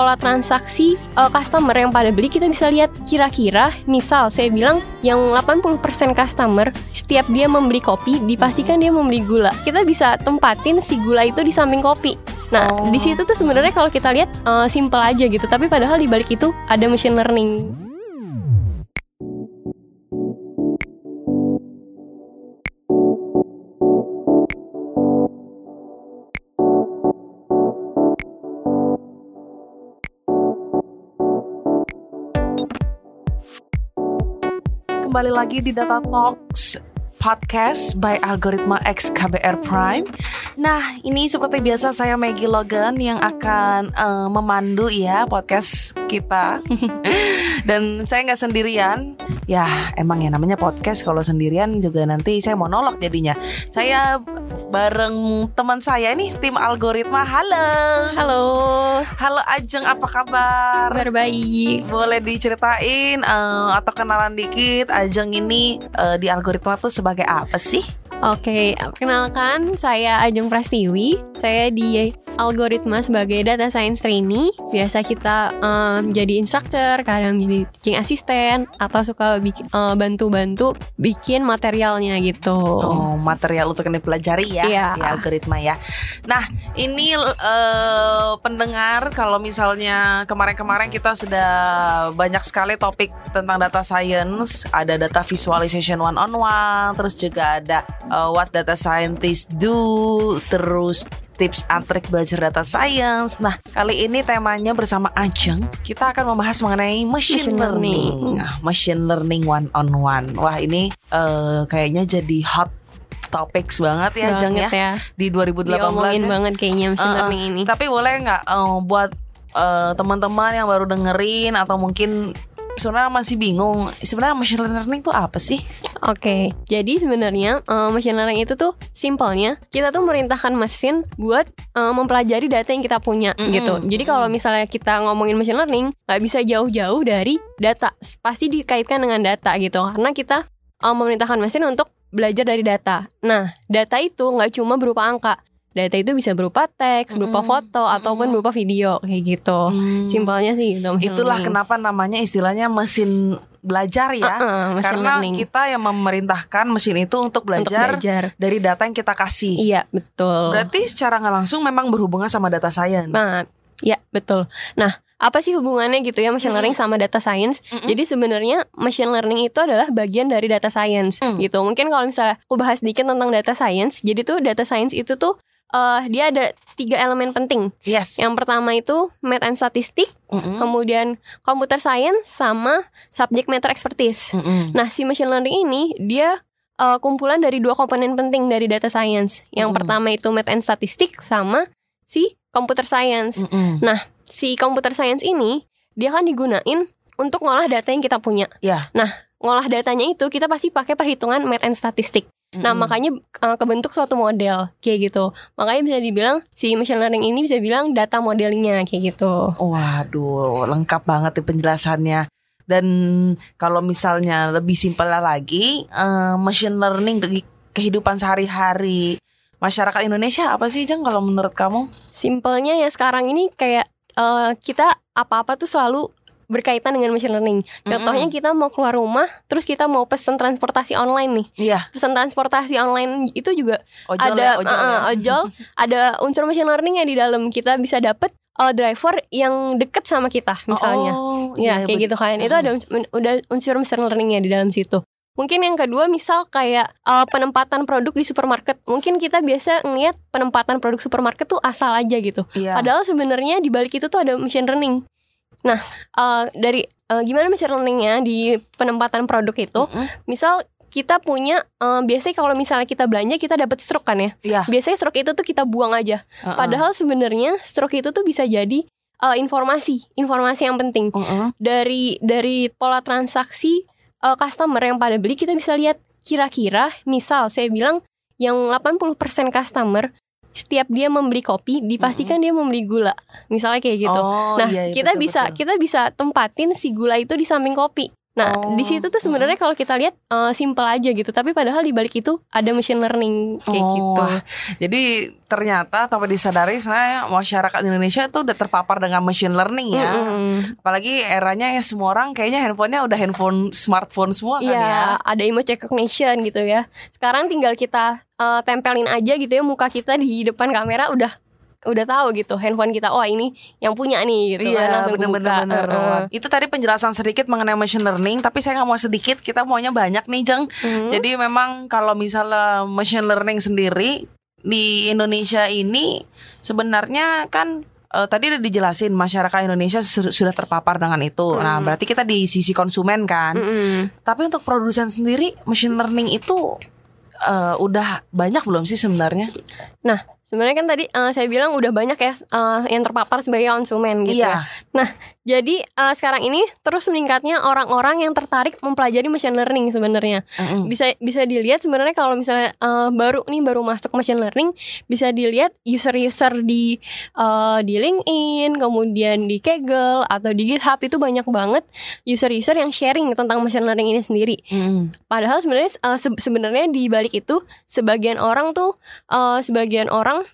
pola transaksi uh, customer yang pada beli kita bisa lihat kira-kira misal saya bilang yang 80% customer setiap dia membeli kopi dipastikan dia membeli gula. Kita bisa tempatin si gula itu di samping kopi. Nah, Oh. di situ tuh sebenarnya kalau kita lihat uh, simple aja gitu, tapi padahal di balik itu ada machine learning. Kembali lagi di Data Talks podcast by Algoritma X KBR Prime. Nah, ini seperti biasa saya Maggie Logan yang akan eh, memandu ya podcast kita. Dan saya nggak sendirian. Ya, emang ya namanya podcast kalau sendirian juga nanti saya monolog jadinya. Saya bareng teman saya nih tim Algoritma. Halo. Halo, Halo Ajeng, apa kabar? kabar baik. Boleh diceritain eh, atau kenalan dikit Ajeng ini eh, di algoritma tuh sebagai apa sih? Oke, perkenalkan saya Ajeng Prastiwi. Saya di algoritma sebagai data science trainee. Biasa kita em, jadi instructor, kadang jadi teaching assistant, atau suka bik- eh, bantu-bantu bikin materialnya gitu. Oh, material untuk yang dipelajari ya Iya. di algoritma ya. Nah, ini eh, pendengar kalau misalnya kemarin-kemarin kita sudah banyak sekali topik tentang data science, ada data visualization one on one, terus juga ada eh, what data scientists do, terus tips and trik belajar data science. Nah, kali ini temanya bersama Ajeng, kita akan membahas mengenai machine, Machine learning. learning. Nah, machine learning one on one. Wah, ini eh, kayaknya jadi hot topics banget ya, Ajeng ya ya. di 2018 Diomongin ya. banget kayaknya machine Uh-uh. learning ini. Tapi boleh nggak eh, buat eh, teman-teman yang baru dengerin atau mungkin sebenarnya masih bingung, sebenarnya machine learning itu apa sih? Oke, jadi sebenarnya uh, machine learning itu tuh simpelnya kita tuh merintahkan mesin buat uh, mempelajari data yang kita punya Mm-mm. gitu. Jadi kalau misalnya kita ngomongin machine learning, nggak bisa jauh-jauh dari data, pasti dikaitkan dengan data gitu. Karena kita uh, memerintahkan mesin untuk belajar dari data. Nah, data itu nggak cuma berupa angka. Data itu bisa berupa teks, berupa Mm-mm. foto, ataupun berupa video kayak gitu. Hmm. Simpelnya sih gitu. Itulah learning. kenapa namanya istilahnya mesin belajar ya. Uh-uh, machine Karena learning. kita yang memerintahkan mesin itu untuk untuk belajar, belajar. dari data yang kita kasih. Iya, betul. Berarti secara nggak langsung memang berhubungan sama data science. Nah, ya betul. Nah, apa sih hubungannya gitu ya machine learning sama data science? Mm-mm. Jadi sebenarnya machine learning itu adalah bagian dari data science Mm. gitu. Mungkin kalau misalnya aku bahas sedikit tentang data science, jadi tuh data science itu tuh eh, dia ada tiga elemen penting. yes. Yang pertama itu math and statistik, Mm-mm. kemudian computer science sama subject matter expertise. Mm-mm. Nah, si machine learning ini dia eh, kumpulan dari dua komponen penting dari data science. Yang Mm. pertama itu math and statistik sama si computer science. Mm-mm. si computer science ini dia kan digunain untuk ngolah data yang kita punya. Ya. Nah, ngolah datanya itu kita pasti pakai perhitungan math and statistik. Nah, makanya uh, kebentuk suatu model kayak gitu. Makanya bisa dibilang si machine learning ini bisa bilang data modelingnya kayak gitu. Waduh, lengkap banget nih penjelasannya. Dan kalau misalnya lebih simpel lagi, eh, machine learning dari kehidupan sehari-hari masyarakat Indonesia apa sih, Jeng? Kalau menurut kamu? Simpelnya ya sekarang ini kayak uh, kita apa-apa tuh selalu berkaitan dengan machine learning. Contohnya kita mau keluar rumah, terus kita mau pesen transportasi online nih. Iya, Pesan transportasi online itu juga ojol ada ya, ojol. uh, ya. ojol, ada unsur machine learning yang di dalam. Kita bisa dapet uh, driver yang deket sama kita misalnya. Oh, ya iya, kayak gitu kan. Itu ada udah unsur machine learningnya di dalam situ. Mungkin yang kedua misal kayak uh, penempatan produk di supermarket. Mungkin kita biasa ngeliat penempatan produk supermarket tuh asal aja gitu. Iya. padahal sebenarnya di balik itu tuh ada machine learning nah uh, dari uh, gimana machine learningnya di penempatan produk itu Mm-mm. misal kita punya uh, biasanya kalau misalnya kita belanja kita dapat stroke kan ya Iya. biasanya stroke itu tuh kita buang aja. Uh-uh. Padahal sebenarnya stroke itu tuh bisa jadi uh, informasi, informasi yang penting Uh-uh. dari dari pola transaksi uh, customer yang pada beli kita bisa lihat kira-kira misal saya bilang yang 80% customer setiap dia membeli kopi dipastikan dia membeli gula. Misalnya kayak gitu. Oh, nah, iya, iya, kita betul, bisa betul. kita bisa tempatin si gula itu di samping kopi. Nah, Oh, di situ tuh sebenarnya kalau kita lihat eh, simple aja gitu, tapi padahal di balik itu ada machine learning kayak Oh, gitu. Jadi ternyata tanpa disadari sebenarnya masyarakat Indonesia tuh udah terpapar dengan machine learning ya. Mm-mm. Apalagi eranya ya semua orang kayaknya handphonenya udah handphone smartphone semua kan Iya, ya. ada image recognition gitu ya. Sekarang tinggal kita eh, tempelin aja gitu ya muka kita di depan kamera udah udah tahu gitu handphone kita. Oh, ini yang punya nih gitu kan Iya langsung bener-bener kebuka. bener. Heeh. Itu tadi penjelasan sedikit mengenai machine learning Tapi saya nggak mau sedikit Kita maunya banyak nih Jeng Mhm. Jadi memang kalau misalnya machine learning sendiri Di Indonesia ini Sebenarnya kan eh, Tadi udah dijelasin Masyarakat Indonesia su- sudah terpapar dengan itu Nah Hmm. berarti kita di sisi konsumen kan Mm-mm. Tapi untuk produsen sendiri Machine learning itu eh, Udah banyak belum sih sebenarnya? Nah, sebenarnya kan tadi eh, saya bilang udah banyak ya eh, yang terpapar sebagai konsumen gitu Iya. ya. Jadi eh, sekarang ini terus meningkatnya orang-orang yang tertarik mempelajari machine learning sebenarnya. Mm-mm. Bisa bisa dilihat sebenarnya kalau misalnya eh, baru nih baru masuk machine learning bisa dilihat user-user di eh, di LinkedIn, kemudian di Kaggle atau di GitHub itu banyak banget user-user yang sharing tentang machine learning ini sendiri. Mm-mm. Padahal sebenarnya uh, se- sebenarnya di balik itu sebagian orang tuh uh, sebagian orang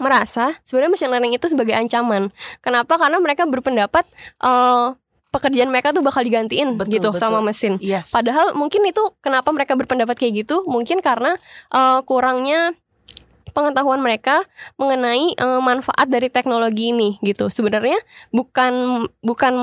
merasa sebenarnya machine learning itu sebagai ancaman. Kenapa? Karena mereka berpendapat uh, pekerjaan mereka tuh bakal digantiin Betul, gitu betul. sama mesin. Yes. Padahal mungkin itu kenapa mereka berpendapat kayak gitu? Mungkin karena uh, kurangnya pengetahuan mereka mengenai uh, manfaat dari teknologi ini gitu. Sebenarnya bukan bukan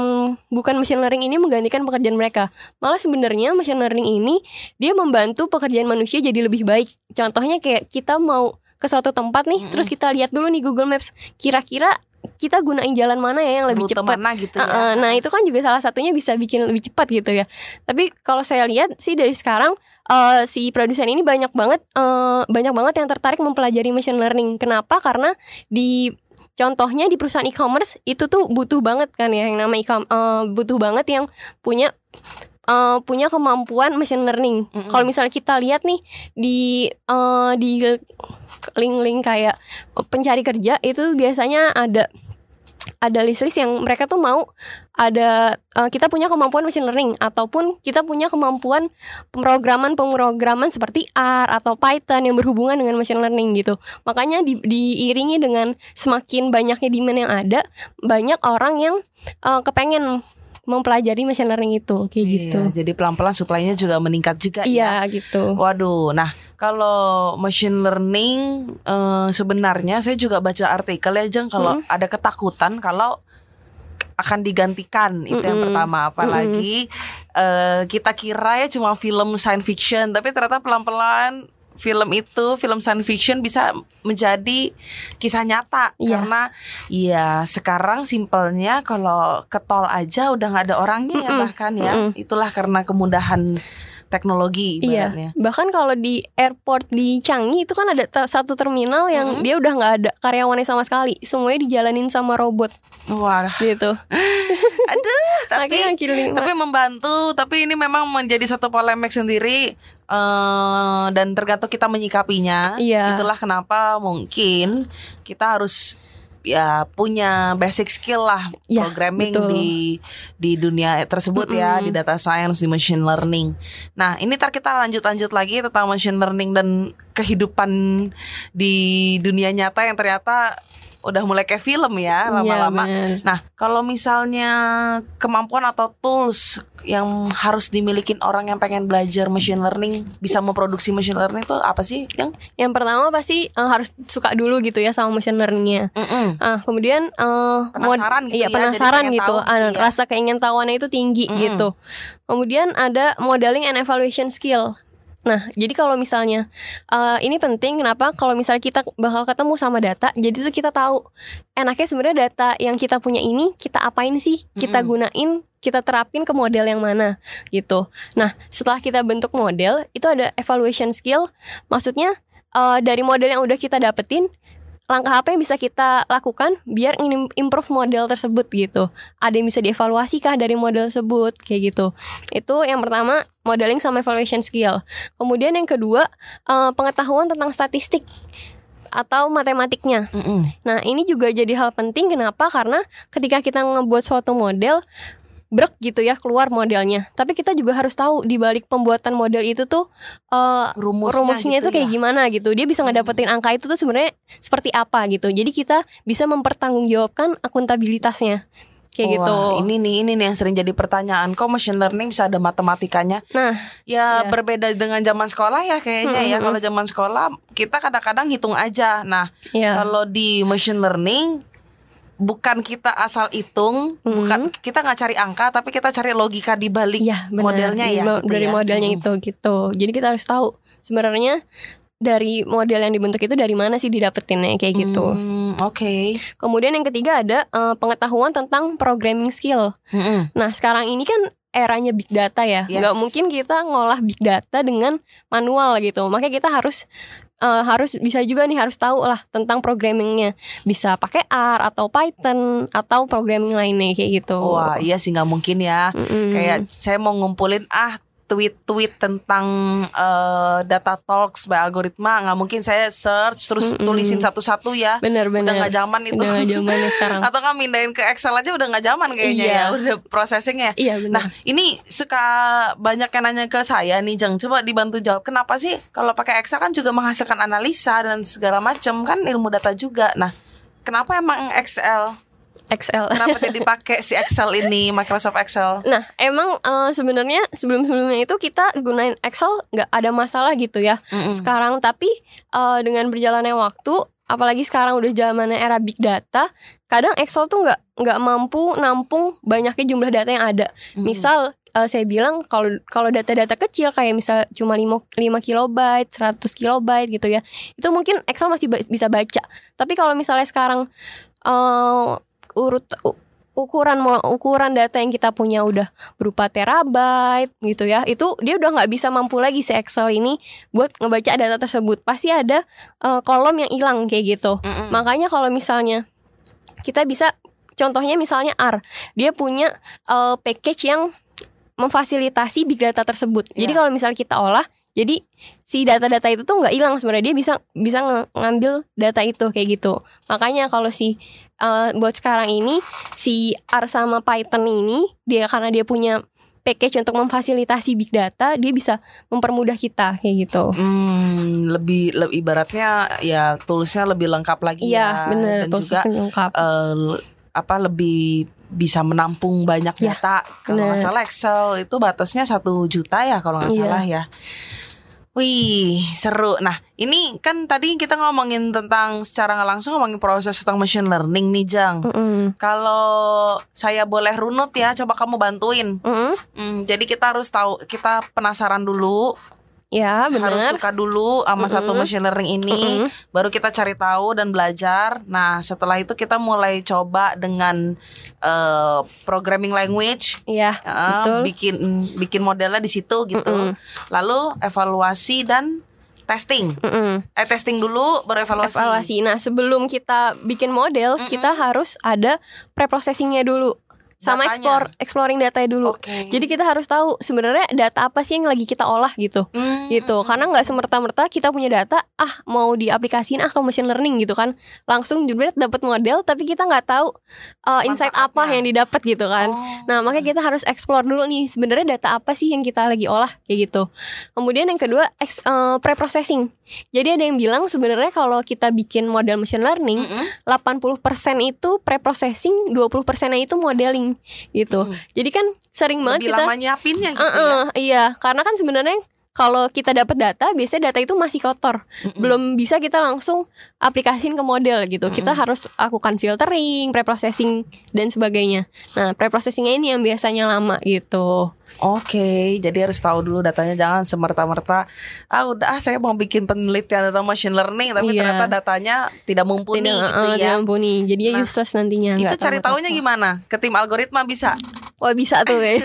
bukan machine learning ini menggantikan pekerjaan mereka. Malah sebenarnya machine learning ini dia membantu pekerjaan manusia jadi lebih baik. Contohnya kayak kita mau ke suatu tempat nih, Mm-mm. terus kita lihat dulu nih Google Maps, kira-kira kita gunain jalan mana ya yang lebih Rute cepat. mana gitu Uh, uh, ya. nah itu kan juga salah satunya bisa bikin lebih cepat gitu ya. Tapi kalau saya lihat sih dari sekarang uh, si produsen ini banyak banget uh, banyak banget yang tertarik mempelajari machine learning. Kenapa? Karena di contohnya di perusahaan e-commerce itu tuh butuh banget kan ya yang nama e-com uh, butuh banget yang punya uh, punya kemampuan machine learning. Mm-mm. Kalau misalnya kita lihat nih di uh, di link-link kayak pencari kerja itu biasanya ada ada list-list yang mereka tuh mau ada uh, kita punya kemampuan machine learning ataupun kita punya kemampuan pemrograman pemrograman seperti R atau Python yang berhubungan dengan machine learning gitu. Makanya di, diiringi dengan semakin banyaknya demand yang ada, banyak orang yang uh, kepengen mempelajari machine learning itu kayak Iya, gitu. jadi pelan-pelan supply-nya juga meningkat juga ya. Iya gitu. Waduh, nah kalau machine learning eh, sebenarnya saya juga baca artikel ya Jeng kalau ada ketakutan kalau akan digantikan itu yang Mm-mm. pertama apalagi eh, kita kira ya cuma film science fiction tapi ternyata pelan-pelan film itu film science fiction bisa menjadi kisah nyata Iya. karena ya sekarang simpelnya kalau ke tol aja udah nggak ada orangnya ya Mm-mm. bahkan ya Mm-mm. itulah karena kemudahan teknologi Iya, ibaratnya. bahkan kalau di airport di Changi itu kan ada satu terminal yang Mm-mm. dia udah nggak ada karyawannya sama sekali, semuanya dijalanin sama robot Wah, gitu. aduh, tapi tapi membantu, tapi ini memang menjadi satu polemik sendiri eh dan tergantung kita menyikapinya. Iya. Itulah kenapa mungkin kita harus ya punya basic skill lah Ya, programming betul. di di dunia tersebut ya Mm-mm. di data science di machine learning. Nah ini ntar kita lanjut-lanjut lagi tentang machine learning dan kehidupan di dunia nyata yang ternyata udah mulai kayak film ya Iya, lama-lama. bener. Nah, kalau misalnya kemampuan atau tools yang harus dimiliki orang yang pengen belajar machine learning bisa memproduksi machine learning itu apa sih, Yang? Yang pertama pasti eh, harus suka dulu gitu ya sama machine learningnya. Ah, kemudian eh, mod- Penasaran gitu iya ya, penasaran gitu. tahu gitu Ah, ya. Rasa keingin tahuannya itu tinggi Mm-mm. gitu. Kemudian ada modeling and evaluation skill. Nah, jadi kalau misalnya eh, ini penting kenapa? Kalau misalnya kita bakal ketemu sama data, jadi tuh kita tahu enaknya sebenarnya data yang kita punya ini kita apain sih? Kita gunain, kita terapin ke model yang mana gitu. Nah, setelah kita bentuk model, itu ada evaluation skill. Maksudnya eh, dari model yang udah kita dapetin, langkah apa yang bisa kita lakukan biar ingin improve model tersebut gitu. Ada yang bisa dievaluasi kah dari model tersebut kayak gitu. Itu yang pertama modeling sama evaluation skill. Kemudian yang kedua eh, pengetahuan tentang statistik atau matematiknya. Mm-mm. Nah, ini juga jadi hal penting kenapa? Karena ketika kita ngebuat suatu model brek gitu ya keluar modelnya. Tapi kita juga harus tahu di balik pembuatan model itu tuh uh, rumusnya, rumusnya gitu itu kayak ya. gimana gitu. Dia bisa ngedapetin angka itu tuh sebenarnya seperti apa gitu. Jadi kita bisa mempertanggungjawabkan akuntabilitasnya. Kayak gitu. Wah, ini nih ini nih yang sering jadi pertanyaan. Kok machine learning bisa ada matematikanya? Nah, Ya Iya. berbeda dengan zaman sekolah ya kayaknya ya. Mm-mm. Kalau zaman sekolah kita kadang-kadang hitung aja. Nah, ya. kalau di machine learning bukan kita asal hitung, Mm. bukan kita nggak cari angka, tapi kita cari logika di balik Iya, benar. modelnya ya. mo- gitu dari ya. modelnya Mm. itu gitu. Jadi kita harus tahu sebenarnya dari model yang dibentuk itu dari mana sih didapetinnya kayak gitu. Hmm, Oke. Kemudian yang ketiga ada eh, pengetahuan tentang programming skill. Mm-mm. Nah, sekarang ini kan eranya big data ya. Yes. Nggak mungkin kita ngolah big data dengan manual gitu. Makanya kita harus eh, harus bisa juga nih harus tahu lah tentang programmingnya. Bisa pakai R atau Python atau programming lainnya kayak gitu. Wah iya sih nggak mungkin ya. Mm-mm. Kayak saya mau ngumpulin ah tweet-tweet tentang eh, data talks by algoritma nggak mungkin saya search terus Mm-mm. tulisin satu-satu ya. Udah bener-bener. nggak zaman itu. Udah nggak zamannya sekarang. Atau kan mindahin ke Excel aja udah nggak zaman kayaknya Iya. ya. Udah processingnya. Iya benar. Nah ini suka banyak yang nanya ke saya nih Jeng Coba dibantu jawab Kenapa sih kalau pakai Excel kan juga menghasilkan analisa dan segala macam Kan ilmu data juga Nah kenapa emang Excel? XL. Kenapa jadi pakai si Excel ini Microsoft Excel? Nah, emang eh, sebenarnya sebelum-sebelumnya itu kita gunain Excel nggak ada masalah gitu ya. Mm-mm. Sekarang tapi eh, dengan berjalannya waktu, apalagi sekarang udah zamannya era big data, kadang Excel tuh nggak nggak mampu nampung banyaknya jumlah data yang ada. Mm. Misal eh, saya bilang kalau kalau data-data kecil kayak misal cuma 5, 5 kilobyte, 100 kilobyte gitu ya. Itu mungkin Excel masih ba- bisa baca. Tapi kalau misalnya sekarang eh, urut ukuran mo- ukuran data yang kita punya udah berupa terabyte gitu ya. Itu dia udah nggak bisa mampu lagi si Excel ini buat ngebaca data tersebut. Pasti ada eh, kolom yang hilang kayak gitu. Mm-mm. Makanya kalau misalnya kita bisa contohnya misalnya R, dia punya eh, package yang memfasilitasi big data tersebut. Jadi Iya. kalau misalnya kita olah, jadi si data-data itu tuh nggak hilang sebenarnya dia bisa bisa ngambil data itu kayak gitu. Makanya kalau si eh, buat sekarang ini si R sama Python ini dia karena dia punya package untuk memfasilitasi big data, dia bisa mempermudah kita kayak gitu. Hmm, lebih, lebih ibaratnya ya toolsnya lebih lengkap lagi Iya, ya bener dan juga lengkap. l- apa lebih bisa menampung banyak Ya, data. Kalau nggak salah Excel itu batasnya satu juta ya kalau nggak Iya. salah ya. Wih, seru. Nah, ini kan tadi kita ngomongin tentang secara nggak langsung ngomongin proses tentang machine learning nih, Jang. Mm-mm. Kalau saya boleh runut ya, coba kamu bantuin. Mm-mm. Hmm, jadi kita harus tahu, kita penasaran dulu, Ya harus benar. suka dulu sama satu Mm-mm. machine learning ini, Mm-mm. baru kita cari tahu dan belajar. Nah, setelah itu kita mulai coba dengan eh, programming language, Iya, betul. bikin bikin modelnya di situ gitu. Mm-mm. Lalu evaluasi dan testing. Mm-mm. Eh testing dulu, baru evaluasi. evaluasi. Nah, sebelum kita bikin model, Mm-mm. kita harus ada preprocessingnya dulu. Sama Datanya. explore exploring datanya dulu. Oke. Jadi kita harus tahu sebenarnya data apa sih yang lagi kita olah gitu. Hmm. Gitu. Karena nggak semerta-merta kita punya data, ah mau diaplikasiin ah ke machine learning gitu kan. Langsung jebret dapat model tapi kita nggak tahu uh, insight apa yang didapat gitu kan. Oh. Nah, makanya kita harus explore dulu nih sebenarnya data apa sih yang kita lagi olah kayak gitu. Kemudian yang kedua ex, eh, pre-processing. Jadi ada yang bilang sebenarnya kalau kita bikin model machine learning, Mm-mm. 80% itu pre-processing, 20%-nya itu modeling gitu. Mm. Jadi kan sering banget Lebih kita lama nyiapinnya gitu Eh, eh, iya, karena kan sebenarnya kalau kita dapat data, biasanya data itu masih kotor. ya. Mm-mm. Belum bisa kita langsung aplikasiin ke model gitu. Kita Mm-mm. harus lakukan filtering, preprocessing dan sebagainya. Nah, preprocessingnya ini yang biasanya lama gitu. Oke, jadi harus tahu dulu datanya jangan semerta-merta ah udah ah, saya mau bikin penelitian tentang machine learning tapi Iya. ternyata datanya tidak mumpuni Tidak, gitu eh, ya. tidak mumpuni. Jadi ya Nah, useless nantinya. Itu cari tahu apa-apa. gimana? Ke tim algoritma bisa. Wah bisa tuh ya.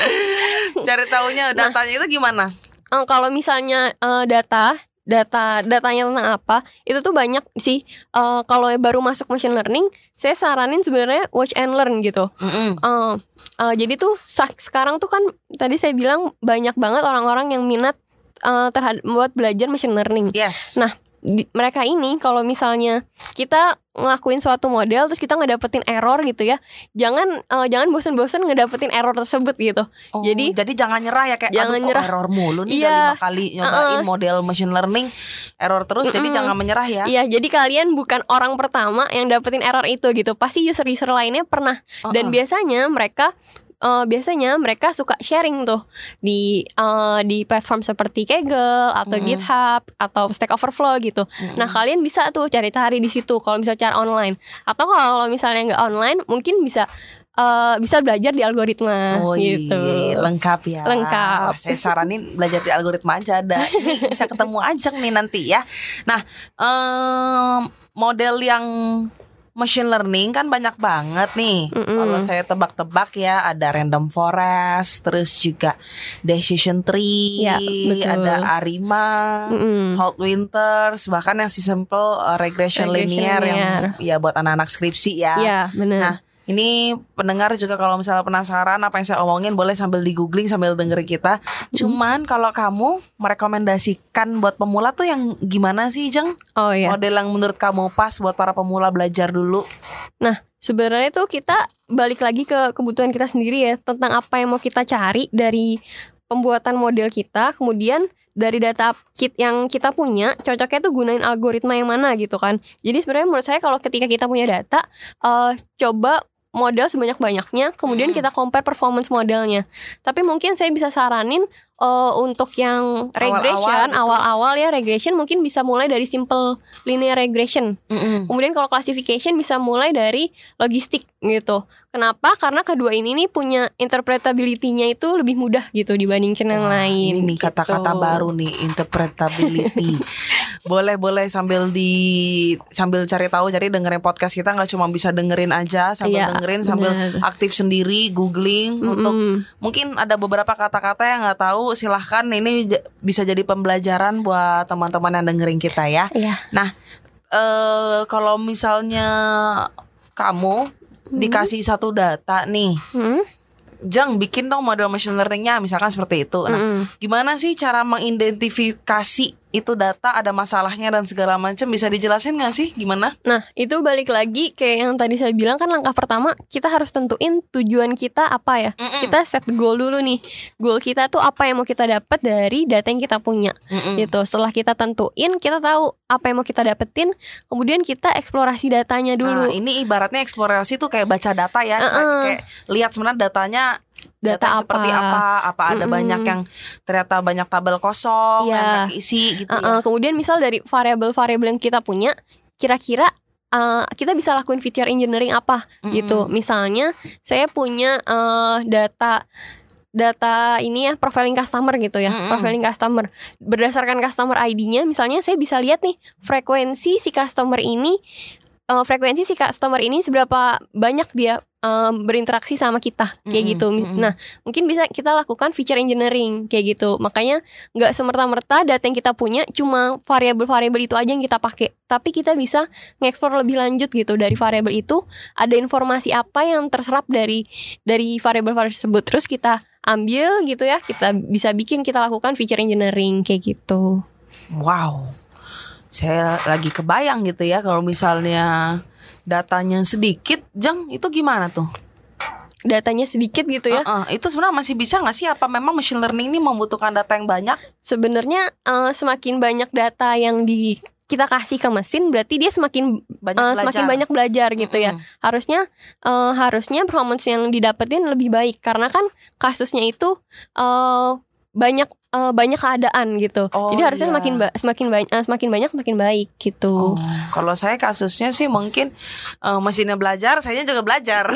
Cari taunya Nah. datanya itu gimana? Eh, kalau misalnya eh, data data datanya tentang apa itu tuh banyak sih Eh, kalau baru masuk machine learning saya saranin sebenarnya watch and learn gitu Mm-mm. Eh, eh, jadi tuh sekarang tuh kan tadi saya bilang banyak banget orang-orang yang minat eh, terhadap buat belajar machine learning Yes. Nah, di- mereka ini kalau misalnya kita ngelakuin suatu model terus kita ngedapetin error gitu ya jangan eh, jangan bosen-bosen ngedapetin error tersebut gitu Oh, Jadi- jadi jangan nyerah ya kayak Jangan aduh kok nyerah. error mulu nih Iya. udah lima kali nyobain Uh-uh. model machine learning error terus jadi Mm-mm. jangan menyerah ya. Iya, jadi kalian bukan orang pertama yang dapetin error itu gitu. Pasti user-user lainnya pernah. Dan Uh-uh. biasanya mereka eh, biasanya mereka suka sharing tuh di eh, di platform seperti Kaggle atau Mm-mm. GitHub atau Stack Overflow gitu. Mm-mm. Nah, kalian bisa tuh cari-cari di situ kalau misalnya cara online. Atau kalau misalnya nggak online, mungkin bisa eh, bisa belajar di algoritma Oh gitu. iya, lengkap ya. Lengkap. Saya saranin belajar di algoritma aja ada. Bisa ketemu Ajeng nih nanti ya. Nah, em, model yang machine learning kan banyak banget nih. Mm-mm. Kalau saya tebak-tebak ya ada random forest, terus juga decision tree, Ya, betul. ada Arima, Mm-mm. Hot Winters, bahkan yang si simple uh, regression, Regression linear, yang linear. ya buat anak-anak skripsi ya. Iya, benar. Nah, ini pendengar juga kalau misalnya penasaran apa yang saya omongin boleh sambil di googling sambil dengerin kita. Cuman kalau kamu merekomendasikan buat pemula tuh yang gimana sih, Jeng? oh ya. Model yang menurut kamu pas buat para pemula belajar dulu. Nah, sebenarnya tuh kita balik lagi ke kebutuhan kita sendiri ya tentang apa yang mau kita cari dari pembuatan model kita, kemudian dari data kit yang kita punya, cocoknya tuh gunain algoritma yang mana gitu kan. Jadi sebenarnya menurut saya kalau ketika kita punya data, eh, coba model sebanyak-banyaknya, kemudian Hmm. kita compare performance modelnya. Tapi mungkin saya bisa saranin eh, untuk yang regression, gitu. awal-awal ya regression mungkin bisa mulai dari simple linear regression. Kemudian kalau classification bisa mulai dari logistik gitu. Kenapa? Karena kedua ini nih punya interpretability-nya itu lebih mudah gitu dibandingkan yang Wah, lain. Ini gitu. kata-kata baru nih interpretability. boleh boleh sambil di sambil cari tahu jadi dengerin podcast kita nggak cuma bisa dengerin aja sambil Iya, dengerin sambil aktif sendiri googling untuk Mm-mm. mungkin ada beberapa kata-kata yang nggak tahu silahkan ini bisa jadi pembelajaran buat teman-teman yang dengerin kita ya. Iya. Nah eh kalau misalnya kamu dikasih satu data nih, Mm-mm. Jang bikin dong model machine learningnya misalkan seperti itu. Nah Mm-mm. Gimana sih cara mengidentifikasi itu data ada masalahnya dan segala macam bisa dijelasin nggak sih gimana? Nah, itu balik lagi kayak yang tadi saya bilang kan langkah pertama kita harus tentuin tujuan kita apa ya. Mm-mm. Kita set goal dulu nih. Goal kita tuh apa yang mau kita dapat dari data yang kita punya. Mm-mm. Gitu. Setelah kita tentuin, kita tahu apa yang mau kita dapetin, kemudian kita eksplorasi datanya dulu. Nah, ini ibaratnya eksplorasi tuh kayak baca data ya, kayak- Uh-uh. kayak lihat sebenarnya datanya Data apa? seperti apa, apa ada Mm-mm. banyak yang ternyata banyak tabel kosong Iya. yang keisi gitu Uh-uh, ya. Kemudian misal dari variabel-variabel yang kita punya, kira-kira uh, kita bisa lakuin feature engineering apa Mm-mm. gitu. Misalnya saya punya uh, data data ini ya profiling customer gitu ya, Mm-mm. profiling customer. Berdasarkan customer ID-nya, misalnya saya bisa lihat nih frekuensi si customer ini uh, frekuensi si customer ini seberapa banyak dia um, berinteraksi sama kita kayak Mm-mm, gitu. mm-mm. Nah, mungkin bisa kita lakukan feature engineering kayak gitu. Makanya nggak semerta-merta data yang kita punya cuma variabel-variabel itu aja yang kita pakai. Tapi kita bisa ngeksplor lebih lanjut gitu dari variabel itu ada informasi apa yang terserap dari dari variabel-variabel tersebut. Terus kita ambil gitu ya, kita bisa bikin kita lakukan feature engineering kayak gitu. Wow. Saya lagi kebayang gitu ya kalau misalnya datanya sedikit, Jang, itu gimana tuh? Datanya sedikit gitu ya. Uh-uh, itu sebenarnya masih bisa nggak sih? Apa memang machine learning ini membutuhkan data yang banyak? Sebenarnya eh, semakin banyak data yang di kita kasih ke mesin berarti dia semakin Banyak belajar. semakin banyak belajar gitu ya. Mm-mm. harusnya eh, harusnya performance yang didapetin lebih baik karena kan kasusnya itu eh, banyak eh, banyak keadaan gitu Oh, jadi harusnya iya. semakin ba- semakin banyak semakin banyak semakin baik gitu Oh, kalau saya kasusnya sih mungkin eh, mesinnya belajar, saya juga belajar.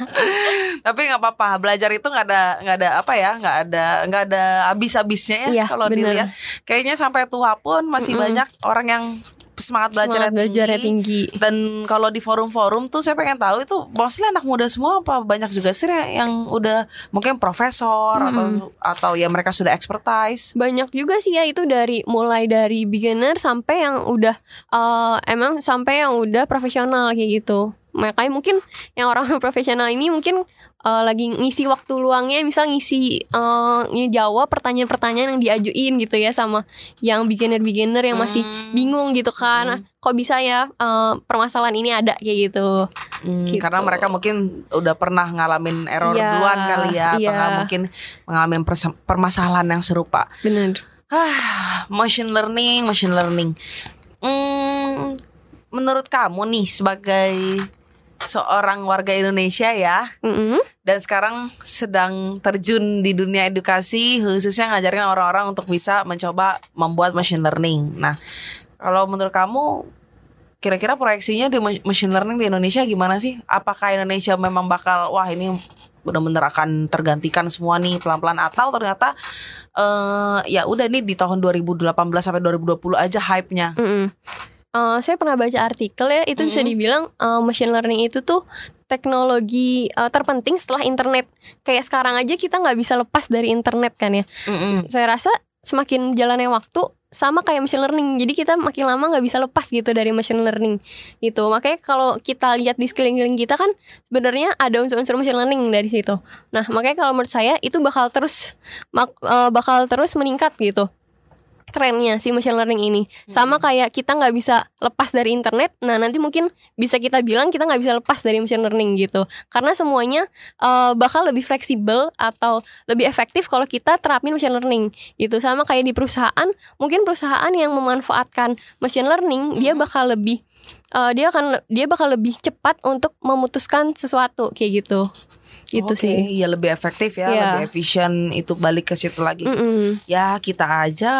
Tapi nggak apa-apa, belajar itu nggak ada nggak ada apa ya, nggak ada nggak ada habis-habisnya ya Iya, kalau dilihat. Kayaknya sampai tua pun masih Mm-mm. banyak orang yang semangat belajar semangat belajarnya tinggi. Dan kalau di forum-forum tuh saya pengen tahu itu mostly anak muda semua apa banyak juga sih yang udah mungkin profesor atau atau ya mereka sudah expertise. banyak juga sih ya itu dari mulai dari beginner sampai yang udah eh, emang sampai yang udah profesional kayak gitu. Makanya mungkin yang orang profesional ini mungkin eh, lagi ngisi waktu luangnya misal ngisi eh, jawab pertanyaan-pertanyaan yang diajuin gitu ya sama yang beginner-beginner yang masih Hmm. bingung gitu kan Nah, kok bisa ya eh, permasalahan ini ada kayak gitu Hmm, Gitu. Karena mereka mungkin udah pernah ngalamin error Iya, duluan kali ya, atau iya. nggak mungkin mengalami permasalahan yang serupa. bener Ah, machine learning, machine learning. Hmm, menurut kamu nih sebagai seorang warga Indonesia ya, Mm-mm. dan sekarang sedang terjun di dunia edukasi, khususnya ngajarin orang-orang untuk bisa mencoba membuat machine learning. Nah, kalau menurut kamu kira-kira proyeksinya di ma- machine learning di Indonesia gimana sih? Apakah Indonesia memang bakal wah ini benar-benar akan tergantikan semua nih pelan-pelan atau ternyata eh ya udah nih di tahun 2018 sampai 2020 aja hype-nya. Mm-mm. Eh, saya pernah baca artikel ya itu bisa Mm-mm. dibilang eh, machine learning itu tuh teknologi eh, terpenting setelah internet. Kayak sekarang aja kita nggak bisa lepas dari internet kan ya. Mm-mm. saya rasa semakin jalannya waktu sama kayak machine learning. Jadi kita makin lama nggak bisa lepas gitu dari machine learning gitu. Makanya kalau kita lihat di sekeliling kita kan sebenarnya ada unsur-unsur machine learning dari situ. Nah makanya kalau menurut saya itu bakal terus bakal terus meningkat gitu trennya si machine learning ini. Sama kayak kita nggak bisa lepas dari internet nah nanti mungkin bisa kita bilang kita nggak bisa lepas dari machine learning gitu. Karena semuanya eh, bakal lebih fleksibel atau lebih efektif kalau kita terapin machine learning gitu. Sama kayak di perusahaan mungkin perusahaan yang memanfaatkan machine learning dia bakal lebih eh, dia akan dia bakal lebih cepat untuk memutuskan sesuatu kayak gitu gitu Oke, sih Iya lebih efektif ya, Iya. lebih efisien itu balik ke situ lagi. Mm-mm. Ya kita aja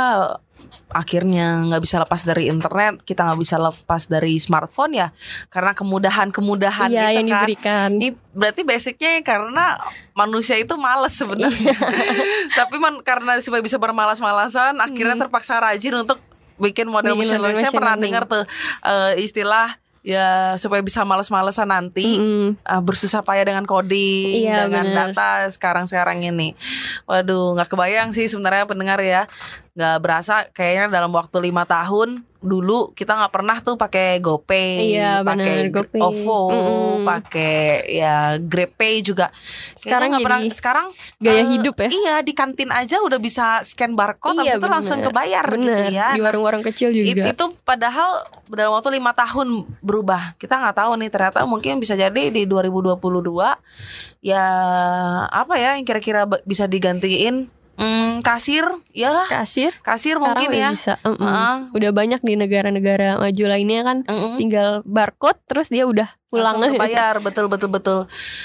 akhirnya nggak bisa lepas dari internet, kita nggak bisa lepas dari smartphone ya, karena kemudahan-kemudahan iya itu yang kan. diberikan Ini berarti basicnya karena manusia itu males sebenarnya. Tapi man, karena supaya bisa bermalas-malasan, akhirnya terpaksa rajin untuk bikin model Bikin machine learning. Saya pernah dengar tuh eh, istilah ya supaya bisa males-malesan nanti Mm-mm. uh, bersusah payah dengan coding Iya, dengan bener. data sekarang-sekarang ini. Waduh, nggak kebayang sih sebenarnya pendengar ya. Nggak berasa kayaknya dalam waktu lima tahun dulu kita nggak pernah tuh pakai GoPay, Iya, pakai. OVO, Mm-mm. pakai ya GrabPay juga. Sekarang nggak pernah sekarang gaya eh, hidup ya Iya, di kantin aja udah bisa scan barcode Iya, habis itu langsung bener. kebayar gitu bener ya. di warung-warung kecil It- juga itu padahal dalam waktu lima tahun berubah. Kita nggak tahu nih ternyata mungkin bisa jadi di 2022 ya apa ya yang kira-kira bisa digantiin Hmm, kasir, iyalah kasir kasir sekarang mungkin ya. bisa Mm-mm. Heeh. udah banyak di negara-negara maju lainnya kan Mm-mm. tinggal barcode terus dia udah pulang Langsung kebayar betul betul betul.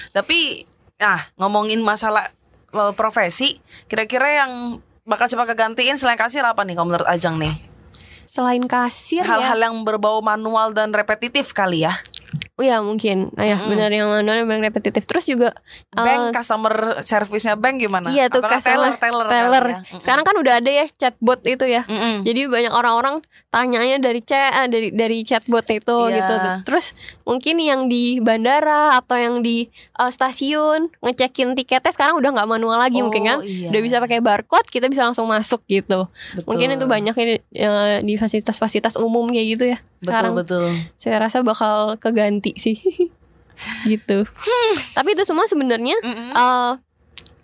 Tapi nah ngomongin masalah eh, profesi, kira-kira yang bakal cepat kegantiin selain kasir apa nih kalau menurut Ajang nih? selain kasir Hal-hal ya yang berbau manual dan repetitif kali ya. Oh ya mungkin nah, ya Mm-mm. benar yang manual yang repetitif terus juga Bank eh, customer service-nya bank gimana? iya tuh Atau kan customer teller, teller, teller. kali ya? Sekarang kan udah ada ya chatbot itu ya Mm-mm. Jadi banyak orang-orang tanyanya dari chat eh, dari dari chatbot itu Iya. gitu. Terus mungkin yang di bandara atau yang di eh, stasiun ngecekin tiketnya sekarang udah nggak manual lagi Oh, mungkin kan. iya. Udah bisa pakai barcode, kita bisa langsung masuk gitu. Betul. Mungkin itu banyak ya di, di fasilitas-fasilitas umum kayak gitu ya. Sekarang betul betul. saya rasa bakal keganti sih. gitu. Tapi itu semua sebenarnya Mm-mm. eh,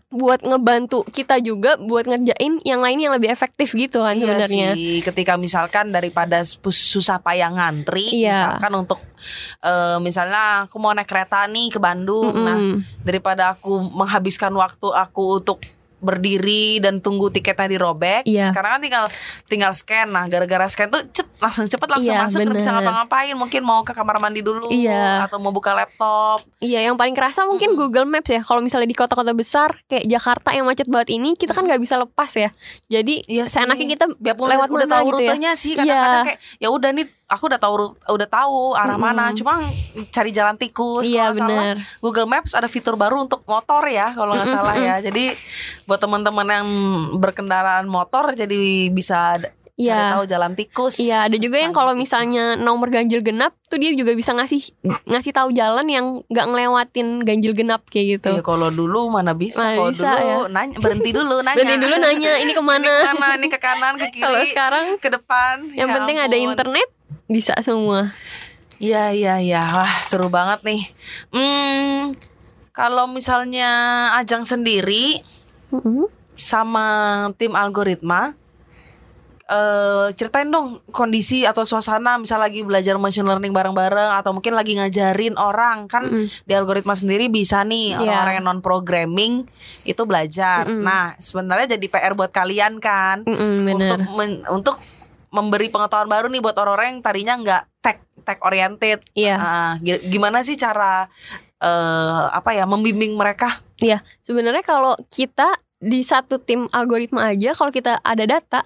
buat ngebantu kita juga buat ngerjain yang lain yang lebih efektif gitu kan Iya sebenarnya. sih, ketika misalkan daripada sus- susah payah ngantri, Iya. misalkan untuk eh, misalnya aku mau naik kereta nih ke Bandung, nah Mm-mm. daripada aku menghabiskan waktu aku untuk berdiri dan tunggu tiketnya dirobek, Iya. sekarang kan tinggal tinggal scan, nah gara-gara scan tuh cet langsung cepet langsung Iya, masuk, nggak bisa bener. ngapa-ngapain, mungkin mau ke kamar mandi dulu, Iya. atau mau buka laptop, Iya, yang paling kerasa mungkin Google Maps ya. Kalau misalnya di kota-kota besar kayak Jakarta yang macet banget ini, kita kan nggak bisa lepas ya. Jadi Iya seenaknya kita biarpun lewat udah mana tahu gitu ya. rutenya sih kadang-kadang Iya. kayak ya udah nih aku udah tahu udah tahu arah Mm-mm. mana cuma cari jalan tikus Iya, kalau salah. Google Maps ada fitur baru untuk motor ya kalau nggak salah ya jadi buat teman-teman yang berkendaraan motor jadi bisa d- cari tahu jalan tikus Iya, ada juga yang kalau misalnya nomor ganjil genap tuh dia juga bisa ngasih ngasih tahu jalan yang nggak ngelewatin ganjil genap kayak gitu. Iya, kalau dulu mana bisa Mana kalau bisa, dulu ya. nanya berhenti dulu nanya Berarti dulu nanya ini ini ke mana? ke mana ini ke kanan ke kiri Kalau sekarang ke depan yang Ya penting ada ampun. internet bisa semua. Iya iya iya wah seru banget nih. Hmm, kalau misalnya Ajang sendiri Mm-mm. sama tim algoritma eh ceritain dong kondisi atau suasana misal lagi belajar machine learning bareng-bareng atau mungkin lagi ngajarin orang kan Mm-mm. di algoritma sendiri bisa nih Iya. orang-orang yang non programming itu belajar. Mm-mm. Nah, sebenarnya jadi PR buat kalian kan untuk bener. men- untuk memberi pengetahuan baru nih buat orang-orang yang tadinya nggak tech tech oriented. Iya. Ah, gi- gimana sih cara eh apa ya membimbing mereka? Iya, sebenarnya kalau kita di satu tim algoritma aja, kalau kita ada data,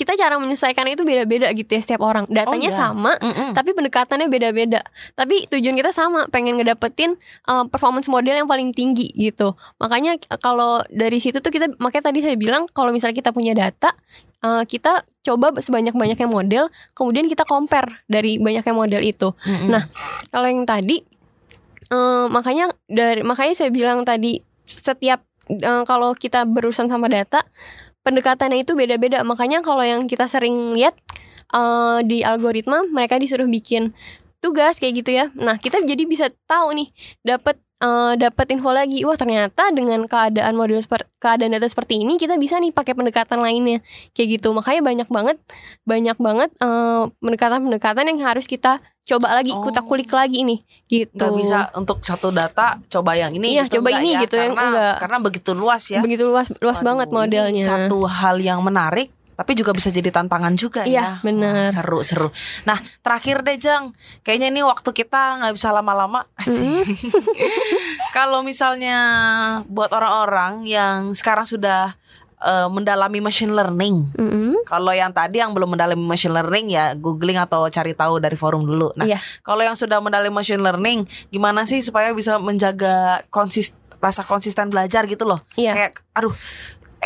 kita cara menyelesaikan itu beda-beda gitu ya setiap orang. Datanya iya. sama, Mm-mm. tapi pendekatannya beda-beda. Tapi tujuan kita sama, pengen ngedapetin uh, performance model yang paling tinggi gitu. Makanya uh, kalau dari situ tuh kita, makanya tadi saya bilang kalau misalnya kita punya data, uh, kita coba sebanyak-banyaknya model, kemudian kita compare dari banyaknya model itu. Mm-mm. Nah, Kalau yang tadi, eh, makanya dari makanya saya bilang tadi setiap eh, kalau kita berurusan sama data, pendekatannya itu beda-beda. Makanya kalau yang kita sering lihat eh, di algoritma, mereka disuruh bikin tugas kayak gitu ya. Nah, kita jadi bisa tahu nih, dapat eh, dapat info lagi. Wah, ternyata dengan keadaan model seperti keadaan data seperti ini, kita bisa nih pakai pendekatan lainnya kayak gitu. Makanya banyak banget banyak banget eh, pendekatan-pendekatan yang harus kita coba lagi, Oh. kutak kulik lagi nih gitu. nggak bisa untuk satu data coba yang ini Iya, gitu coba ini ya? gitu, yang karena enggak. karena begitu luas ya Begitu luas luas Waduh, banget ini modelnya. satu hal yang menarik tapi juga bisa jadi tantangan juga Iya, ya bener. Wah, seru seru nah terakhir deh Jang kayaknya ini waktu kita nggak bisa lama-lama Asik. kalau misalnya buat orang-orang yang sekarang sudah eh, mendalami machine learning Mm-mm. kalau yang tadi yang belum mendalami machine learning ya googling atau cari tahu dari forum dulu. Nah, Iya. kalau yang sudah mendalami machine learning, gimana sih supaya bisa menjaga konsis rasa konsisten belajar gitu loh? Iya. Kayak aduh,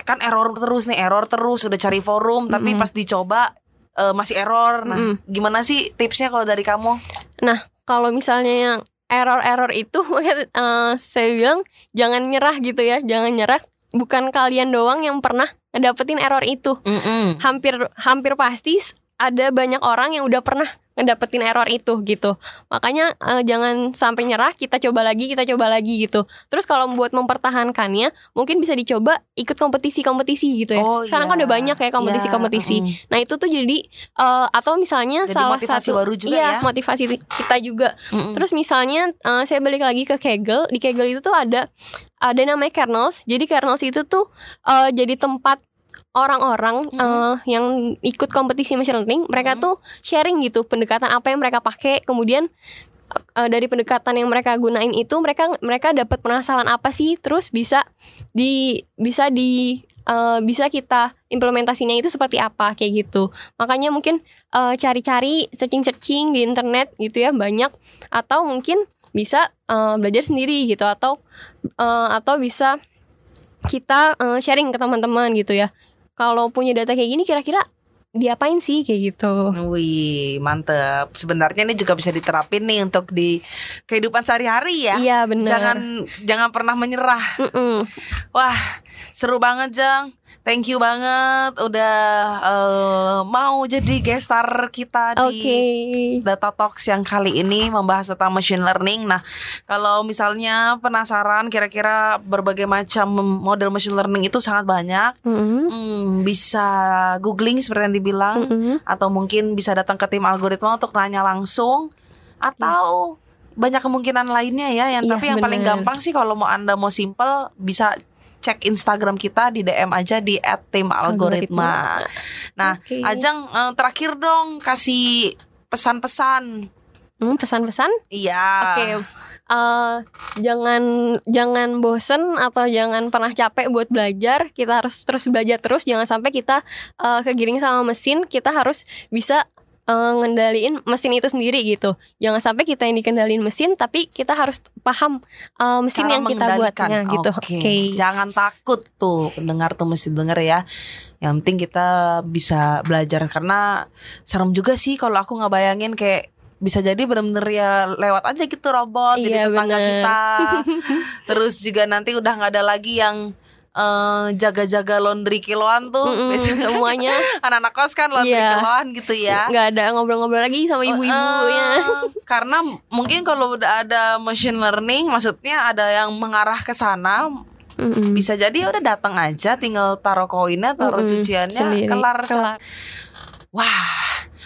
kan error terus nih, error terus udah cari forum tapi Mm-mm. pas dicoba eh, masih error. Nah, Mm-mm. gimana sih tipsnya kalau dari kamu? Nah, kalau misalnya yang error-error itu eh, saya bilang jangan nyerah gitu ya, jangan nyerah. Bukan kalian doang yang pernah ngedapetin error itu. Mm-mm. Hampir hampir pasti ada banyak orang yang udah pernah ngedapetin error itu gitu. Makanya eh, jangan sampai nyerah, kita coba lagi, kita coba lagi gitu. Terus kalau buat mempertahankannya, mungkin bisa dicoba ikut kompetisi-kompetisi gitu ya. Oh, Sekarang kan iya. udah banyak ya kompetisi-kompetisi. Iya, Nah itu tuh jadi eh, atau misalnya Jadi salah motivasi satu baru juga iya ya. motivasi kita juga. Mm-mm. Terus misalnya eh, saya balik lagi ke Kaggle, di Kaggle itu tuh ada ada namanya kernels. Jadi kernels itu tuh eh, jadi tempat orang-orang Mhm. eh, yang ikut kompetisi machine learning, mereka Mhm. tuh sharing gitu pendekatan apa yang mereka pakai, kemudian eh, dari pendekatan yang mereka gunain itu mereka mereka dapat penasaran apa sih, terus bisa di bisa di eh, bisa kita implementasinya itu seperti apa kayak gitu. Makanya mungkin eh, cari-cari searching-searching di internet gitu ya banyak atau mungkin bisa eh, belajar sendiri gitu atau eh, atau bisa kita eh, sharing ke teman-teman gitu ya. Kalau punya data kayak gini kira-kira diapain sih kayak gitu. Wih, mantep. Sebenarnya ini juga bisa diterapin nih untuk di kehidupan sehari-hari ya. Iya benar. Jangan jangan pernah menyerah. Mm-mm. Wah, seru banget Jang. Thank you banget udah eh, mau jadi guest star kita Oke. di Data Talks yang kali ini membahas tentang machine learning. Nah, kalau misalnya penasaran kira-kira berbagai macam model machine learning itu sangat banyak, Mm-mm. hmm, bisa googling seperti yang dibilang Mm-mm. atau mungkin bisa datang ke tim algoritma untuk nanya langsung atau banyak kemungkinan lainnya ya yang Iya, tapi yang paling bener. gampang sih kalau mau anda mau simple bisa cek Instagram kita di DM aja di @timalgoritma. Nah, Oke. Ajang eh, terakhir dong kasih pesan-pesan. Hmm, pesan-pesan? Iya. Oke. Eh, jangan jangan bosen atau jangan pernah capek buat belajar. Kita harus terus belajar terus. Jangan sampai kita eh, kegiring sama mesin. Kita harus bisa eh, ngendaliin mesin itu sendiri gitu. Jangan sampai kita yang dikendaliin mesin, tapi kita harus paham eh, mesin Cara yang kita buatnya gitu. Oke. Oke. Jangan takut tuh pendengar tuh mesti denger ya. Yang penting kita bisa belajar karena serem juga sih kalau aku nggak bayangin kayak bisa jadi bener-bener ya lewat aja gitu robot jadi Iya, tetangga bener. kita. Terus juga nanti udah nggak ada lagi yang eh, jaga-jaga laundry kiloan tuh Mm-mm, biasanya semuanya anak-anak kos kan laundry Iya. kiloan gitu ya nggak ada ngobrol-ngobrol lagi sama ibu-ibunya. Eh, karena mungkin kalau udah ada machine learning maksudnya ada yang mengarah ke sana Mm-mm. bisa jadi ya udah datang aja tinggal taruh koinnya taruh Mm-mm, cuciannya sendiri. kelar kelar. wah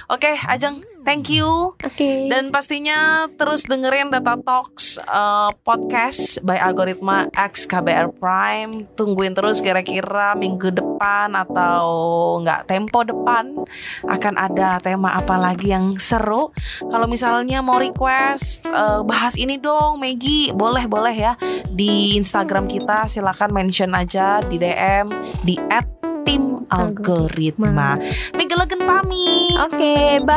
oke Ajeng thank you Oke. dan pastinya terus dengerin Data Talks uh, podcast by Algoritma X KBR Prime. Tungguin terus kira-kira minggu depan atau nggak tempo depan akan ada tema apa lagi yang seru. Kalau misalnya mau request uh, bahas ini dong, Maggie, boleh boleh ya di Instagram kita silakan mention aja di DM di @tim algoritma. Maggie Logan pamit. Oke, bye.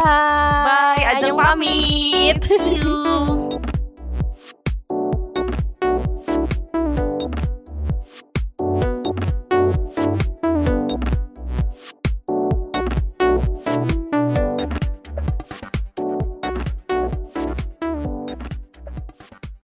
Bye, Ajeng Ajeng pamit. See you.